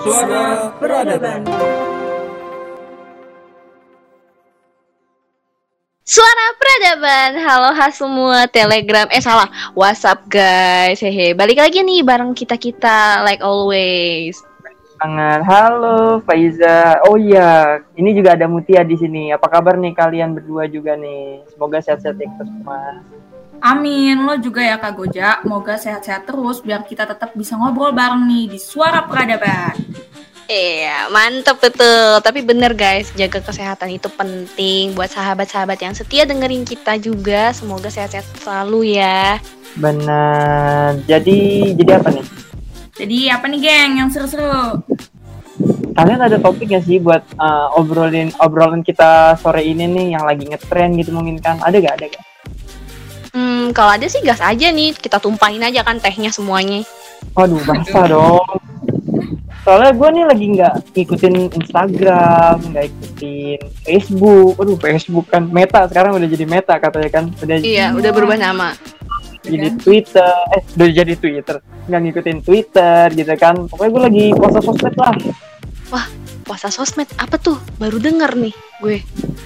Suara Peradaban. Suara Peradaban, halo has semua Telegram, eh salah, WhatsApp guys, hehe. Balik lagi nih bareng kita kita like always. Sangat halo Faiza. Oh iya, ini juga ada Mutia di sini. Apa kabar nih kalian berdua juga nih? Semoga sehat-sehat ya semua. Amin, lo juga ya Kak Goja. Semoga sehat-sehat terus biar kita tetap bisa ngobrol bareng nih di Suara Peradaban. Iya, mantep betul. Tapi bener guys, jaga kesehatan itu penting buat sahabat-sahabat yang setia dengerin kita juga. Semoga sehat-sehat selalu ya. Benar. Jadi jadi apa nih? Jadi apa nih geng yang seru-seru? Kalian ada topik gak sih buat uh, obrolin obrolan kita sore ini nih yang lagi ngetren gitu mungkin kan? Ada gak? Ada gak? Hmm, kalau ada sih gas aja nih, kita tumpahin aja kan tehnya semuanya. Waduh, basah dong. Soalnya gue nih lagi nggak ikutin Instagram, nggak ikutin Facebook. Waduh, Facebook kan Meta sekarang udah jadi Meta katanya kan. Udah Iya, udah berubah nama. jadi Twitter, eh udah jadi Twitter. Nggak ngikutin Twitter gitu kan. Pokoknya gue lagi puasa sosmed lah. Puasa sosmed apa tuh? Baru denger nih gue.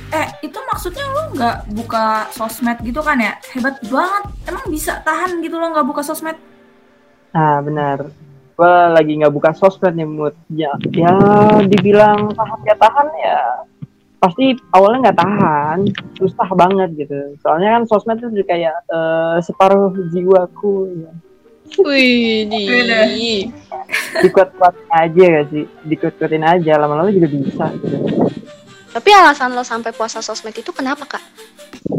Eh, itu maksudnya lo nggak buka sosmed gitu kan ya? Hebat banget. Emang bisa tahan gitu lo nggak buka sosmed? Nah benar. Gue lagi nggak buka sosmed nih mood. Ya, ya dibilang tahan ya tahan ya. Pasti awalnya nggak tahan, susah banget gitu. Soalnya kan sosmed itu kayak eh, separuh jiwaku. Ya. Wih, di. Dikuat-kuatin aja gak sih? Dikuat-kuatin aja, lama-lama juga bisa gitu. Tapi alasan lo sampai puasa sosmed itu kenapa kak?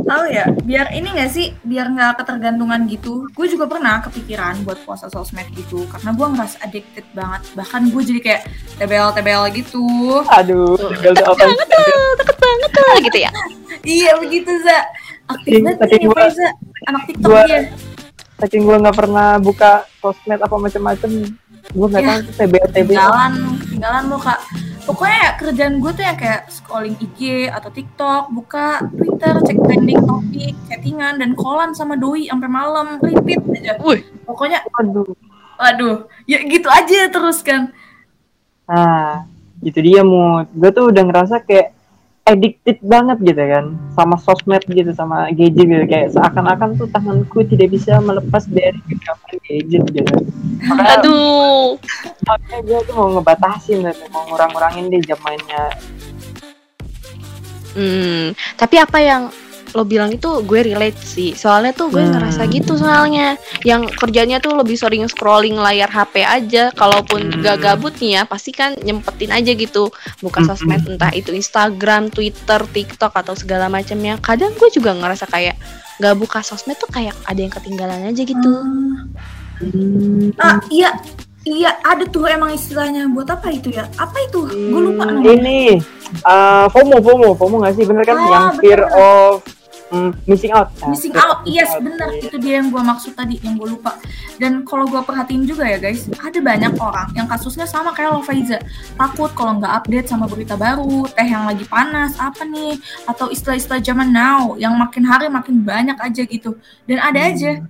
Tahu ya, biar ini nggak sih, biar nggak ketergantungan gitu. Gue juga pernah kepikiran buat puasa sosmed gitu, karena gue ngerasa addicted banget. Bahkan gue jadi kayak tbl-tbl gitu. Aduh, apa? banget tuh, deket banget tuh gitu ya. Iya begitu Za. Aktif banget nih Faiza. Anak TikTok gua- dia. Saking gue nggak pernah buka sosmed apa macam-macam, gue nggak Ya, tahu tuh TBL TBL. Ketinggalan, ketinggalan lo kak. Pokoknya ya, kerjaan gue tuh ya kayak scrolling IG atau TikTok, buka Twitter, cek trending topik, chattingan, dan callan sama doi sampai malam, repeat aja. Wih. Pokoknya, Aduh. waduh, ya gitu aja terus kan. Nah, itu dia mood. Gue tuh udah ngerasa kayak addicted banget gitu kan sama sosmed gitu sama gadget gitu kayak seakan-akan tuh tanganku tidak bisa melepas dari genggaman gadget gitu. Makanya, Aduh. makanya gue tuh mau ngebatasin gitu, mau ngurang-ngurangin deh jam mainnya. Hmm, tapi apa yang lo bilang itu gue relate sih. Soalnya tuh gue Hmm. ngerasa gitu soalnya. Yang kerjanya tuh lebih sering scrolling layar HP aja. Kalaupun Hmm. gak gabut nih ya, pasti kan nyempetin aja gitu. Buka Hmm. sosmed entah itu Instagram, Twitter, TikTok atau segala macamnya. Kadang gue juga ngerasa kayak gak buka sosmed tuh kayak ada yang ketinggalan aja gitu. Hmm. Ah, iya, iya ada tuh emang istilahnya. Buat apa itu ya? Apa itu? Gue lupa Hmm, namanya. Ini uh, FOMO, FOMO, FOMO gak sih? Bener kan? Ah, yang fear bener. of mm, missing out. Nah, Missing out, yes out. bener itu dia yang gue maksud tadi yang gue lupa. Dan kalau gue perhatiin juga ya guys, ada banyak orang yang kasusnya sama kayak lo Faiza, takut kalau nggak update sama berita baru, teh yang lagi panas apa nih, atau istilah-istilah zaman now yang makin hari makin banyak aja gitu. Dan ada aja.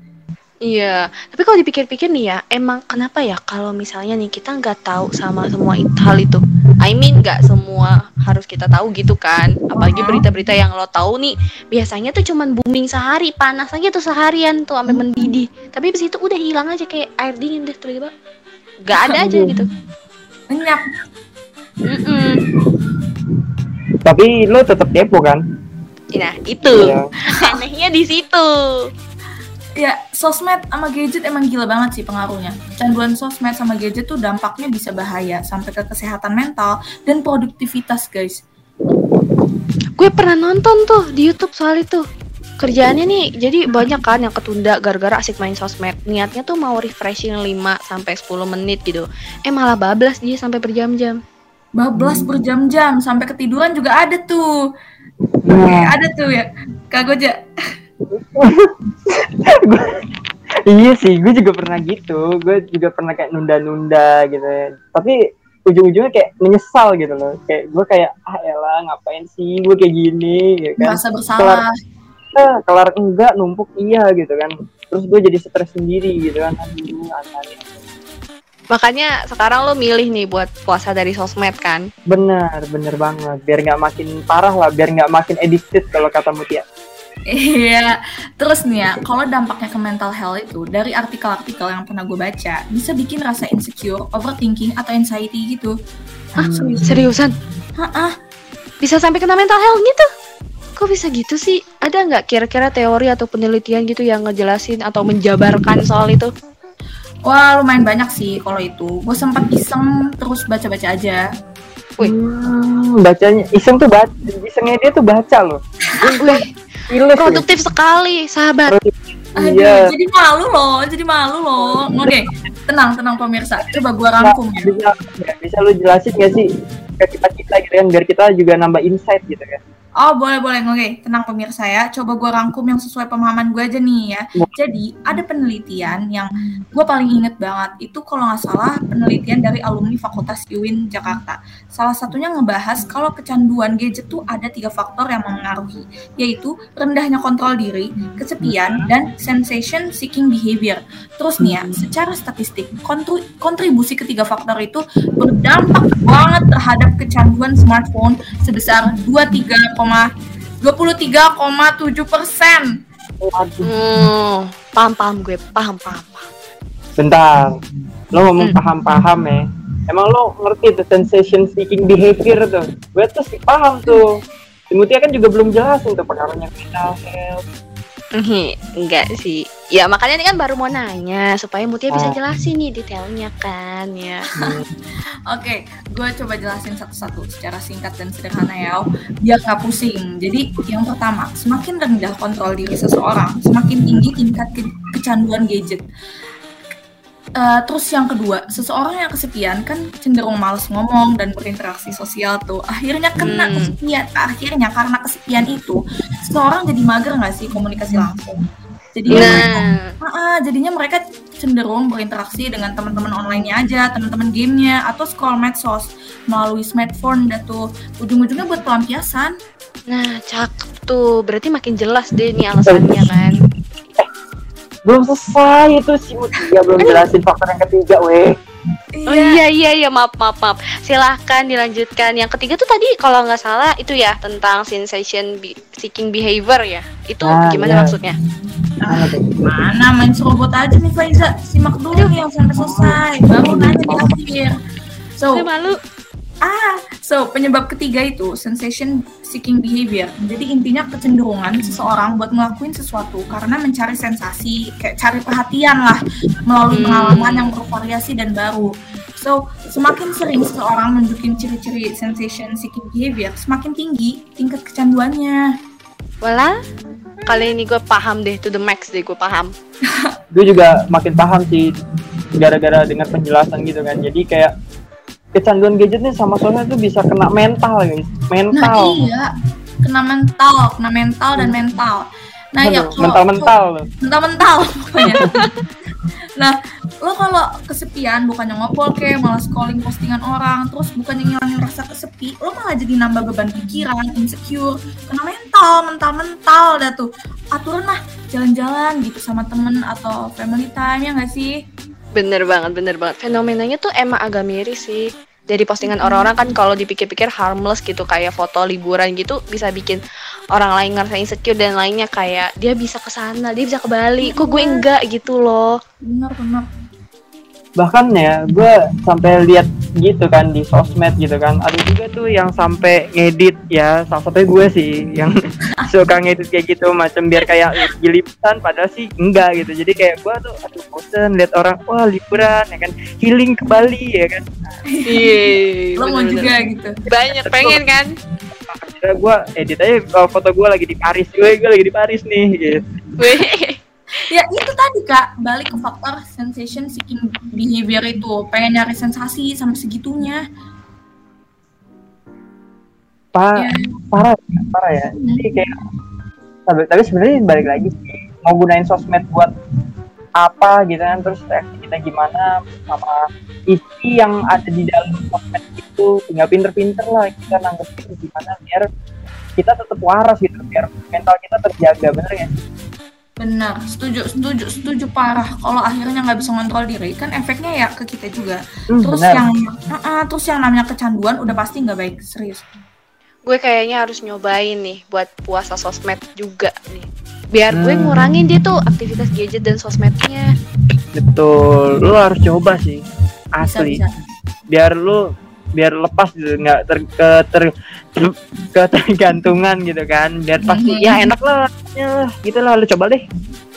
Iya, tapi kalau dipikir-pikir nih ya, emang kenapa ya kalau misalnya nih kita nggak tahu sama semua hal itu? I mean nggak semua harus kita tahu gitu kan? Apalagi berita-berita yang lo tahu nih, biasanya tuh cuman booming sehari, panas aja tuh seharian tuh sampai mendidih. Tapi abis itu udah hilang aja kayak air dingin deh tiba-tiba. Nggak ada aja gitu. Lenyap. Mm-mm. Tapi lo tetap kepo kan? Nah itu Iya. anehnya di situ. Ya, sosmed sama gadget emang gila banget sih pengaruhnya. Canduan sosmed sama gadget tuh dampaknya bisa bahaya sampai ke kesehatan mental dan produktivitas, guys. Gue pernah nonton tuh di YouTube soal itu. Kerjaannya nih, jadi banyak kan yang ketunda gara-gara asik main sosmed. Niatnya tuh mau refreshing 5 sampai 10 menit gitu. Eh malah bablas dia sampai berjam-jam. Bablas berjam-jam sampai ketiduran juga ada tuh. Nah, Ada tuh ya. Kak Goja. iya sih, gue juga pernah gitu. Gue juga pernah kayak nunda-nunda gitu ya. Tapi ujung-ujungnya kayak menyesal gitu loh. Kayak gue kayak ah elah ngapain sih gue kayak gini gitu kan. Merasa bersalah. Eh, kelar enggak numpuk iya gitu kan. Terus gue jadi stres sendiri gitu kan. Aduh, aneh. Makanya sekarang lo milih nih buat puasa dari sosmed kan? Bener, bener banget. Biar nggak makin parah lah, biar nggak makin addicted kalau kata Mutia. Iya, terus nih ya, kalau dampaknya ke mental health itu dari artikel-artikel yang pernah gue baca bisa bikin rasa insecure, overthinking atau anxiety gitu. Hah, serius? Seriusan? Hah, ah, Bisa sampai kena mental health gitu? Kok bisa gitu sih? Ada nggak kira-kira teori atau penelitian gitu yang ngejelasin atau menjabarkan soal itu? Wah, lumayan banyak sih kalau itu. Gue sempat iseng terus baca-baca aja. Wih. Hmm, bacanya iseng tuh baca, isengnya dia tuh baca loh. Wih, Gila produktif sekali, sahabat. Aduh, Iya. jadi malu loh, jadi malu loh. Oke, tenang, tenang pemirsa. Coba gue rangkum ya. Bisa, ya, bisa lu jelasin gak sih ke kita kita gitu kan biar kita juga nambah insight gitu kan. Oh boleh boleh. Oke tenang pemirsa ya. Coba gue rangkum yang sesuai pemahaman gue aja nih ya. Jadi ada penelitian yang gue paling inget banget. Itu kalau nggak salah penelitian dari alumni Fakultas UIN Jakarta. Salah satunya ngebahas kalau kecanduan gadget tuh ada tiga faktor yang mempengaruhi yaitu rendahnya kontrol diri kesepian dan sensation seeking behavior. Terus nih ya secara statistik kontribusi ketiga faktor itu berdampak banget terhadap kecanduan smartphone sebesar 23, 23,7 persen. Waduh. Hmm, paham paham gue, paham paham. paham. Bentar, lo ngomong Hmm. paham-paham ya. Emang lo ngerti tuh sensation seeking behavior tuh? Gue tuh sih paham tuh. Si Mutia kan juga belum jelasin tuh pengaruhnya ke mental health. Enggak sih. Ya makanya ini kan baru mau nanya supaya Mutia bisa Ah. jelasin nih detailnya kan ya. Oke, gue coba jelasin satu-satu secara singkat dan sederhana ya, biar nggak pusing. Jadi yang pertama, semakin rendah kontrol diri seseorang, semakin tinggi tingkat ke- kecanduan gadget. Eh, terus yang kedua, seseorang yang kesepian kan cenderung males ngomong dan berinteraksi sosial tuh. Akhirnya kena Hmm. kesepian. Akhirnya karena kesepian itu, seseorang jadi mager nggak sih komunikasi langsung. Jadi Nah, Ah, ah, jadinya mereka cenderung berinteraksi dengan teman-teman online-nya aja, teman-teman gamenya, atau scroll medsos melalui smartphone dah tuh. Ujung-ujungnya buat pelampiasan. nah cakep tuh. Berarti makin jelas deh nih alasannya kan. Belum selesai itu si Mutia belum jelasin faktor yang ketiga, weh. Oh iya iya iya maaf maaf maaf. Silahkan dilanjutkan. Yang ketiga tuh tadi kalau nggak salah itu ya tentang sensation be- seeking behavior ya. Itu Ah, gimana iya. maksudnya? Mana tuh? Mana main serobot aja nih Faiza. Simak dulu yang sampai selesai. Baru nanya di akhir. So, Saya malu. Ah, so penyebab ketiga itu sensation seeking behavior. Jadi intinya kecenderungan seseorang buat ngelakuin sesuatu karena mencari sensasi, kayak cari perhatian lah melalui Hmm. pengalaman yang bervariasi dan baru. So, semakin sering seseorang nunjukin ciri-ciri sensation seeking behavior, semakin tinggi tingkat kecanduannya. Walah, kali ini gue paham deh to the max deh gue paham. Gue juga makin paham sih gara-gara dengar penjelasan gitu kan. Jadi kayak kecanduan gadget nih sama sosmed tuh bisa kena mental guys. Nah Mental. iya, kena mental, kena mental dan mental. Nah ya mental-mental loh. mental-mental pokoknya. nah, lo kalau kesepian bukannya ngobrol kayak malah scrolling postingan orang, terus bukannya ngilangin rasa kesepi, lo malah jadi nambah beban pikiran, insecure, kena mental, mental-mental dah tuh. Aturan lah, jalan-jalan gitu sama temen atau family time ya nggak sih? Bener banget, bener banget. Fenomenanya tuh emang agak miris sih. Dari postingan orang-orang kan kalau dipikir-pikir harmless gitu kayak foto liburan gitu bisa bikin orang lain ngerasa insecure dan lainnya kayak dia bisa ke sana, dia bisa ke Bali, kok gue enggak gitu loh. Bener-bener. bahkan ya gue sampai lihat gitu kan di sosmed gitu kan ada juga tuh yang sampai ngedit ya salah satunya gue sih yang suka ngedit kayak gitu macam biar kayak liputan padahal sih enggak gitu jadi kayak gue tuh aduh bosen lihat orang wah liburan ya kan healing ke Bali ya kan Iya. Lo mau juga gitu. Banyak pengen kan? akhirnya gue edit aja uh, foto gue lagi di Paris gue gue lagi di Paris nih gitu. Ya itu tadi kak, balik ke faktor sensation seeking behavior itu, pengen nyari sensasi sampai segitunya. Pa- Ya. parah parah ya jadi kayak tapi, tapi sebenarnya balik lagi sih mau gunain sosmed buat apa gitu kan terus reaksi kita gimana sama isi yang ada di dalam sosmed itu tinggal pinter-pinter lah kita nanggepin gimana biar kita tetap waras gitu biar mental kita terjaga bener ya Benar, setuju, setuju, setuju parah. Kalau akhirnya nggak bisa ngontrol diri, kan efeknya ya ke kita juga. Hmm, Terus benar. yang, uh-uh, terus yang namanya kecanduan udah pasti nggak baik, serius. Gue kayaknya harus nyobain nih buat puasa sosmed juga nih biar gue Hmm. ngurangin dia tuh aktivitas gadget dan sosmednya Betul, lu harus coba sih. Bisa, Asli. bisa. Biar lu biar lepas gitu nggak ter, ke ter, ter- ketergantungan gitu kan biar pasti Mhm. ya enak lah ya gitu lah lu coba deh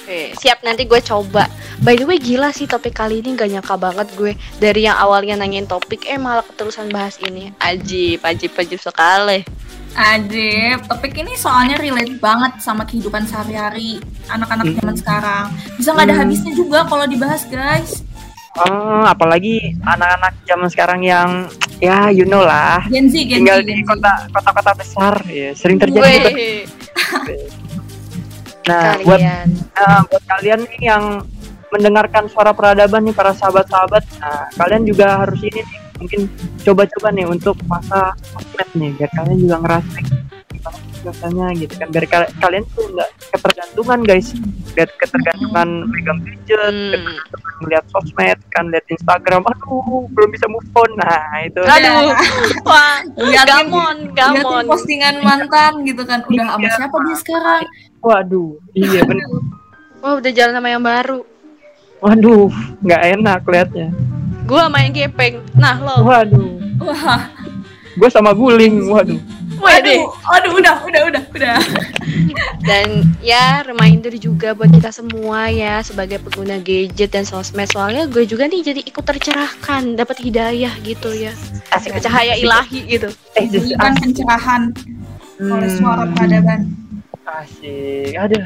Oke, siap nanti gue coba. By the way gila sih topik kali ini gak nyangka banget gue dari yang awalnya nanyain topik eh malah keterusan bahas ini. Ajib, ajib, ajib sekali. Ajib, topik ini soalnya relate banget sama kehidupan sehari-hari anak-anak Hmm. zaman sekarang. Bisa nggak ada Hmm. habisnya juga kalau dibahas, guys. Oh, apalagi anak-anak zaman sekarang yang ya you know lah Gen Z, Gen tinggal Z, di Gen Z. kota kota-kota besar ya sering terjadi gitu. Nah buat kalian. Nah, buat kalian nih yang mendengarkan suara peradaban nih para sahabat-sahabat, nah kalian juga harus ini nih mungkin coba-coba nih untuk masa sosmed nih biar kalian juga ngerasain rasanya gitu kan biar kal- kalian tuh nggak ketergantungan guys lihat ketergantungan megang gadget Hmm. melihat sosmed kan lihat Instagram aduh belum bisa move on nah itu Aduh, wah, Liatin- gamon, gamon. postingan mantan gitu kan. Udah sama Iya. siapa dia sekarang? Waduh iya bener Wah udah jalan sama yang baru. waduh nggak enak liatnya Gue sama yang gepeng. Nah lo, waduh Wah, gue sama guling waduh Wede. aduh, aduh, udah, udah, udah, udah. Dan ya reminder juga buat kita semua ya sebagai pengguna gadget dan sosmed soalnya gue juga nih jadi ikut tercerahkan, dapat hidayah gitu ya. asik Cahaya ilahi gitu. eh pencerahan oleh suara Hmm. peradaban. Asik, aduh.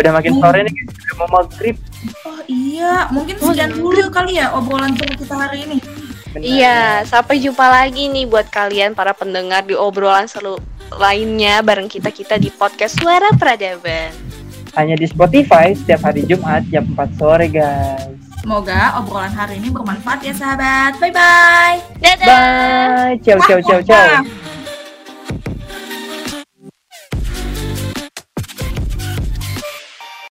Udah makin sore nih, udah mau maghrib. Oh iya, mungkin sekian dulu kali ya obrolan seru kita hari ini. Benar. Iya, sampai jumpa lagi nih buat kalian para pendengar di obrolan seru lainnya bareng kita-kita di podcast Suara Peradaban. Hanya di Spotify setiap hari Jumat jam 4 sore, guys. Semoga obrolan hari ini bermanfaat ya sahabat. Bye bye. Dadah! Bye. Ciao, ciao, ciao, ciao.